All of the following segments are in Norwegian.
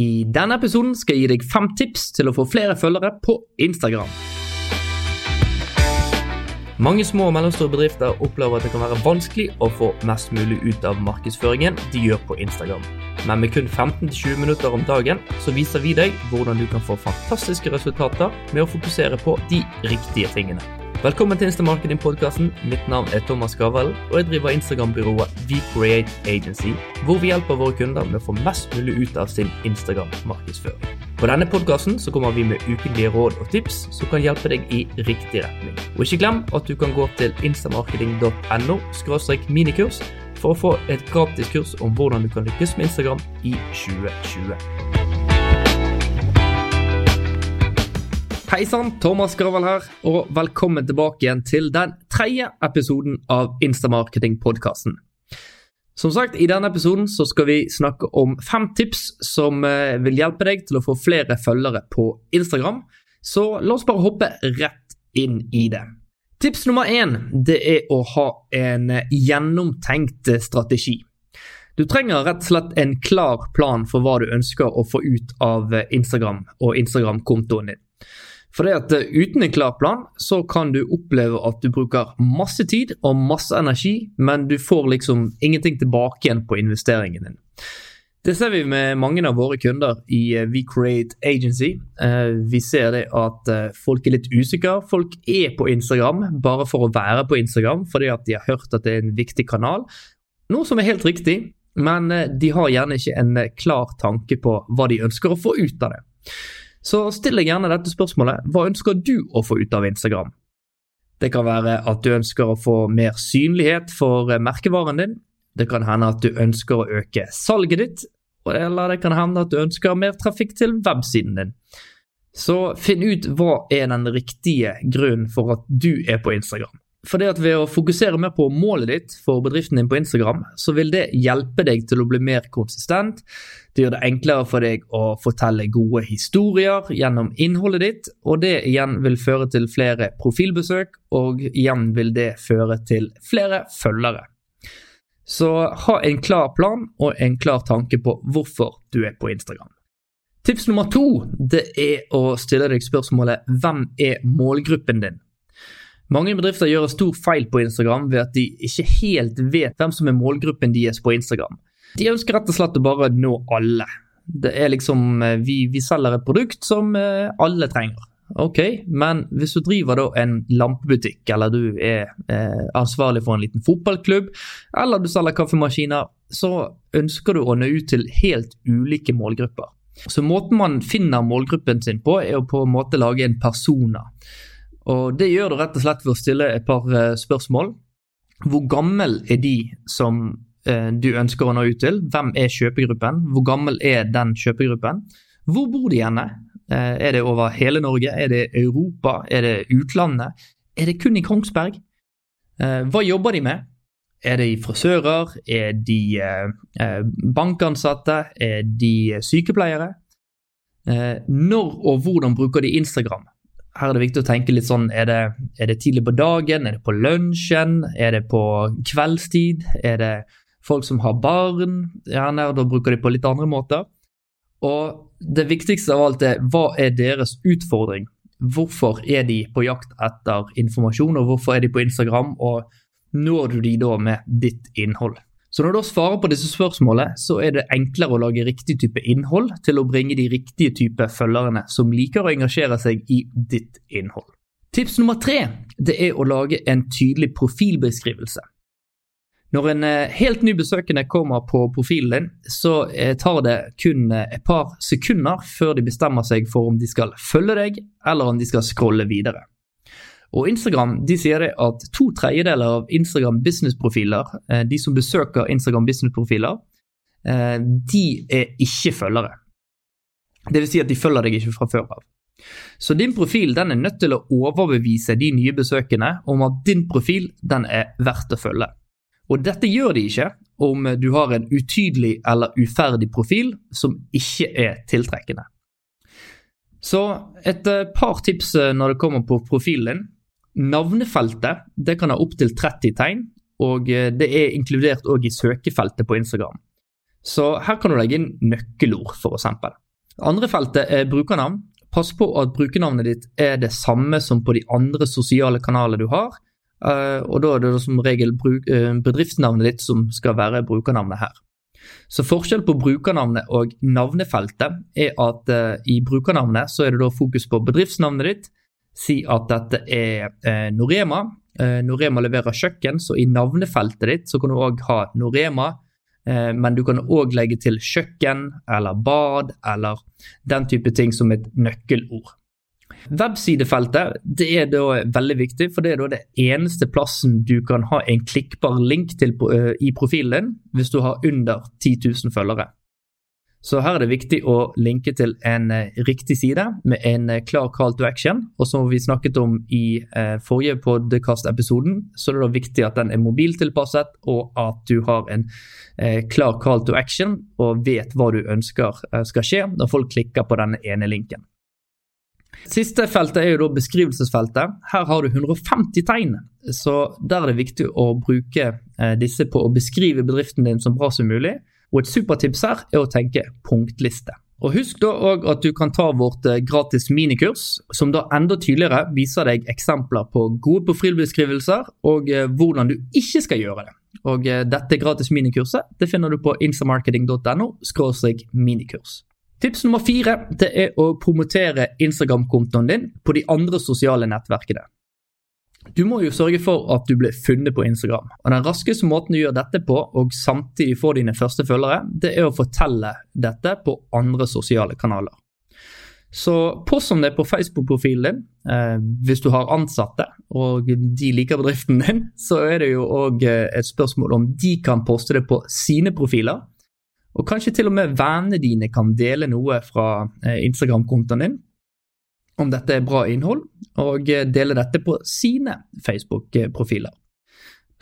I denne episoden skal jeg gi deg fem tips til å få flere følgere på Instagram. Mange små og mellomstore bedrifter opplever at det kan være vanskelig å få mest mulig ut av markedsføringen de gjør på Instagram. Men med kun 15-20 minutter om dagen så viser vi deg hvordan du kan få fantastiske resultater med å fokusere på de riktige tingene. Velkommen til Instamarketing-podkasten. Mitt navn er Thomas Gavellen, og jeg driver Instagram-byrået WeCreate Agency, hvor vi hjelper våre kunder med å få mest mulig ut av sin Instagram-markedsføring. På denne podkasten kommer vi med ukentlige råd og tips som kan hjelpe deg i riktig retning. Og ikke glem at du kan gå til instamarketing.no minikurs for å få et gratis kurs om hvordan du kan lykkes med Instagram i 2020. Hei sann, Thomas Gravald her, og velkommen tilbake igjen til den tredje episoden av Instamarketing-podkasten. Som sagt, i denne episoden så skal vi snakke om fem tips som eh, vil hjelpe deg til å få flere følgere på Instagram. Så la oss bare hoppe rett inn i det. Tips nummer én det er å ha en gjennomtenkt strategi. Du trenger rett og slett en klar plan for hva du ønsker å få ut av Instagram og Instagram-kontoen din. For det at eh, uten en klar plan, så kan du oppleve at du bruker masse tid og masse energi, men du får liksom ingenting tilbake igjen på investeringen din. Det ser vi med mange av våre kunder i WeCreate We Create Agency. Eh, vi ser det at folk er litt usikre. Folk er på Instagram bare for å være på Instagram, fordi at de har hørt at det er en viktig kanal. Noe som er helt riktig, men de har gjerne ikke en klar tanke på hva de ønsker å få ut av det. Så still deg gjerne dette spørsmålet. Hva ønsker du å få ut av Instagram? Det kan være at du ønsker å få mer synlighet for merkevaren din. Det kan hende at du ønsker å øke salget ditt, eller det kan hende at du ønsker mer trafikk til websiden din. Så finn ut hva er den riktige grunnen for at du er på Instagram. For det at Ved å fokusere mer på målet ditt for bedriften din på Instagram, så vil det hjelpe deg til å bli mer konsistent. Det gjør det enklere for deg å fortelle gode historier gjennom innholdet ditt, og det igjen vil føre til flere profilbesøk, og igjen vil det føre til flere følgere. Så ha en klar plan og en klar tanke på hvorfor du er på Instagram. Tips nummer to det er å stille deg spørsmålet hvem er målgruppen din? Mange bedrifter gjør en stor feil på Instagram ved at de ikke helt vet hvem som er målgruppen deres på Instagram. De ønsker rett og slett å bare nå alle. Det er liksom eh, Vi, vi selger et produkt som eh, alle trenger. Ok, men hvis du driver da en lampebutikk, eller du er eh, ansvarlig for en liten fotballklubb, eller du selger kaffemaskiner, så ønsker du å nå ut til helt ulike målgrupper. Så måten man finner målgruppen sin på, er å på en måte lage en persona. Og Det gjør du rett og slett ved å stille et par eh, spørsmål. Hvor gammel er de som eh, du ønsker å nå ut til? Hvem er kjøpegruppen? Hvor gammel er den kjøpegruppen? Hvor bor de henne? Eh, er det over hele Norge? Er det Europa? Er det utlandet? Er det kun i Kongsberg? Hva jobber de med? Er de frisører? Er de bankansatte? Er de sykepleiere? Når og hvordan bruker de Instagram? Her er det viktig å tenke litt sånn er det, er det, tidlig på dagen, er det på lunsjen, er det på kveldstid, er det folk som har barn? Gjerne, da bruker de på litt andre måter. Og det viktigste av alt er hva er deres utfordring? Hvorfor er de på jakt etter informasjon, og hvorfor er de på Instagram, og når du de da med ditt innhold? Så når du svarer på disse spørsmålene, så er det enklere å lage riktig type innhold til å bringe de riktige type følgerne som liker å engasjere seg i ditt innhold. Tips nummer tre det er å lage en tydelig profilbeskrivelse. Når en eh, helt ny besøkende kommer på profilen din, så eh, tar det kun eh, et par sekunder før de bestemmer seg for om de skal følge deg, eller om de skal scrolle videre. Og Instagram de sier at to tredjedeler av Instagram business-profiler, eh, de som besøker Instagram business-profiler, eh, de er ikke følgere. Det vil si at de følger deg ikke fra før av. Så din profil den er nødt til å overbevise de nye besøkende om at din profil den er verdt å følge. Og dette gjør de ikke om du har en utydelig eller uferdig profil som ikke er tiltrekkende. Så et eh, par tips når det kommer på profilen din. Navnefeltet det kan ha opptil 30 tegn, og eh, det er inkludert òg i søkefeltet på Instagram. Så her kan du legge inn nøkkelord, f.eks. Andre feltet er brukernavn. Pass på at brukernavnet ditt er det samme som på de andre sosiale kanaler du har. Eh, og da er det som regel eh, bedriftsnavnet ditt som skal være brukernavnet her. Så Forskjell på brukernavnet og navnefeltet er at i brukernavnet så er det da fokus på bedriftsnavnet ditt. Si at dette er eh, Norema. Eh, Norema leverer kjøkken, så i navnefeltet ditt så kan du òg ha Norema. Men du kan òg legge til kjøkken eller bad eller den type ting som et nøkkelord. Websidefeltet det er da veldig viktig, for det er da det eneste plassen du kan ha en klikkbar link til på, uh, i profilen din hvis du har under 10 000 følgere. Så her er det viktig å linke til en uh, riktig side med en uh, klar call to action. Og som vi snakket om i forrige podkast-episoden, så er det da viktig at den er mobiltilpasset, og at du har en klar call to action og vet hva du ønsker skal skje når folk klikker på denne ene linken. Siste feltet er jo da beskrivelsesfeltet. Her har du 150 tegn, så der er det viktig å bruke eh, disse på å beskrive bedriften din så bra som mulig. Og et supertips her er å tenke punktliste. Og Husk da òg at du kan ta vårt eh, gratis minikurs, som da enda tydeligere viser deg eksempler på gode profilbeskrivelser og eh, hvordan du ikke skal gjøre det. Og Dette gratis minikurset det finner du på instamarketing.no minikurs. Tips nummer fire det er å promotere Instagram-kontoen din på de andre sosiale nettverkene. Du må jo sørge for at du blir funnet på Instagram. og Den raskeste måten du gjør dette på, og samtidig får dine første følgere, det er å fortelle dette på andre sosiale kanaler. Så post om det på Facebook-profilen din. Eh, hvis du har ansatte og de liker bedriften din, så er det jo òg eh, et spørsmål om de kan poste det på sine profiler. Og kanskje til og med vennene dine kan dele noe fra eh, Instagram-kontoen din om dette er bra innhold, og eh, dele dette på sine Facebook-profiler.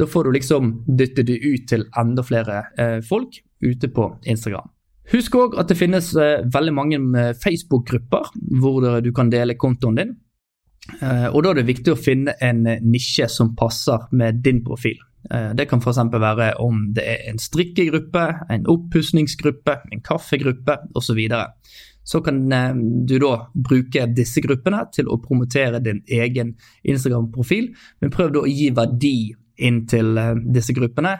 Da får du liksom dytte det ut til enda flere eh, folk ute på Instagram. Husk òg at det finnes veldig mange Facebook-grupper hvor du kan dele kontoen din. Og da er det viktig å finne en nisje som passer med din profil. Eh, det kan f.eks. være om det er en strikkegruppe, en oppussingsgruppe, en kaffegruppe osv. Så, kan eh, du da bruke disse gruppene til å promotere din egen Instagram-profil, men prøv da å gi verdi inn til eh, disse gruppene.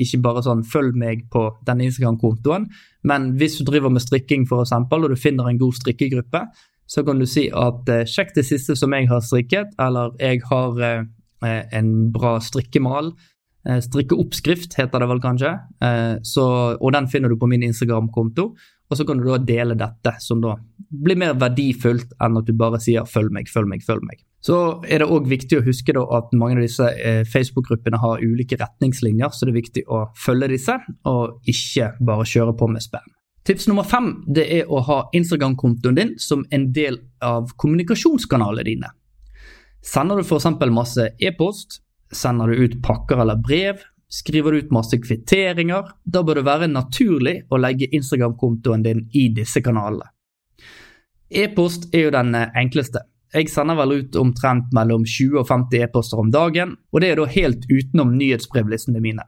Ikke bare sånn 'følg meg på denne Instagram-kontoen', men hvis du driver med strikking for eksempel, og du finner en god strikkegruppe, så kan du si at 'sjekk det siste som jeg har strikket', eller 'jeg har en bra strikkemal', Eh, strikkeoppskrift heter det vel kanskje, eh, så, og den finner du på min Instagram-konto. Og så kan du da dele dette, som da blir mer verdifullt enn at du bare sier 'følg meg, følg meg, følg meg'. Så er det òg viktig å huske da at mange av disse eh, Facebook-gruppene har ulike retningslinjer, så det er viktig å følge disse, og ikke bare kjøre på med spam. Tips nummer fem det er å ha Instagram-kontoen din som en del av kommunikasjonskanalene dine. Sender du f.eks. masse e-post, Sender du ut pakker eller brev? Skriver du ut masse kvitteringer? Da bør det være naturlig å legge Instagram-kontoen din i disse kanalene. E-post er jo den eh, enkleste. Jeg sender vel ut omtrent mellom 20 og 50 e-poster om dagen, og det er da helt utenom nyhetsbrevlistene mine.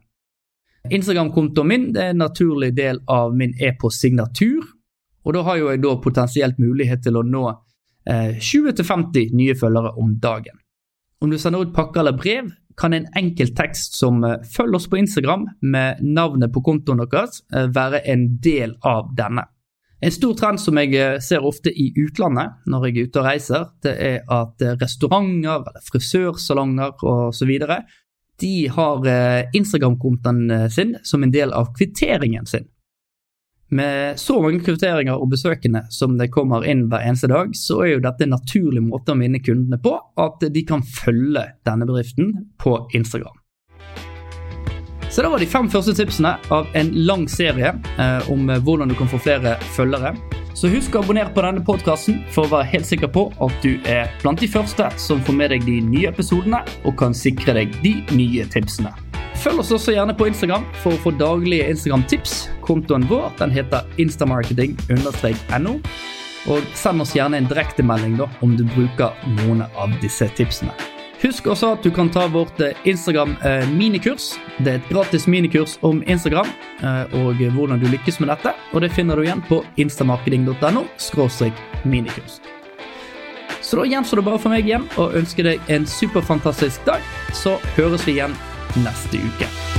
Instagram-kontoen min er en naturlig del av min e-postsignatur, og da har jo jeg da potensielt mulighet til å nå eh, 20-50 nye følgere om dagen. Om du sender ut pakker eller brev, kan en enkel tekst som følger 'følg oss på Instagram' med navnet på kontoen deres, eh, være en del av denne. En stor trend som jeg eh, ser ofte i utlandet når jeg er ute og reiser, det er at restauranter frisørsalonger osv. de har Instagram-kontoen sin som en del av kvitteringen sin. Med så mange kvitteringer og besøkende som det kommer inn hver eneste dag, så er jo dette en naturlig måte å minne kundene på at de kan følge denne bedriften på Instagram. Så det var de fem første tipsene av en lang serie eh, om hvordan du kan få flere følgere. Så husk å abonnere på denne podkasten for å være helt sikker på at du er blant de første som får med deg de nye episodene og kan sikre deg de nye tipsene. Følg oss også gjerne på Instagram for å få daglige Instagram-tips. Kontoen vår den heter instamarketing-no. Og send oss gjerne en direktemelding om du bruker noen av disse tipsene. Husk også at du kan ta vårt eh, Instagram-minikurs. Det er et gratis minikurs om Instagram og hvordan du lykkes med dette. Og det finner du igjen på instamarketing.no minikurs. Så da gjenstår det bare for meg igjen å ønske deg en superfantastisk dag. Så høres vi igjen neste uke.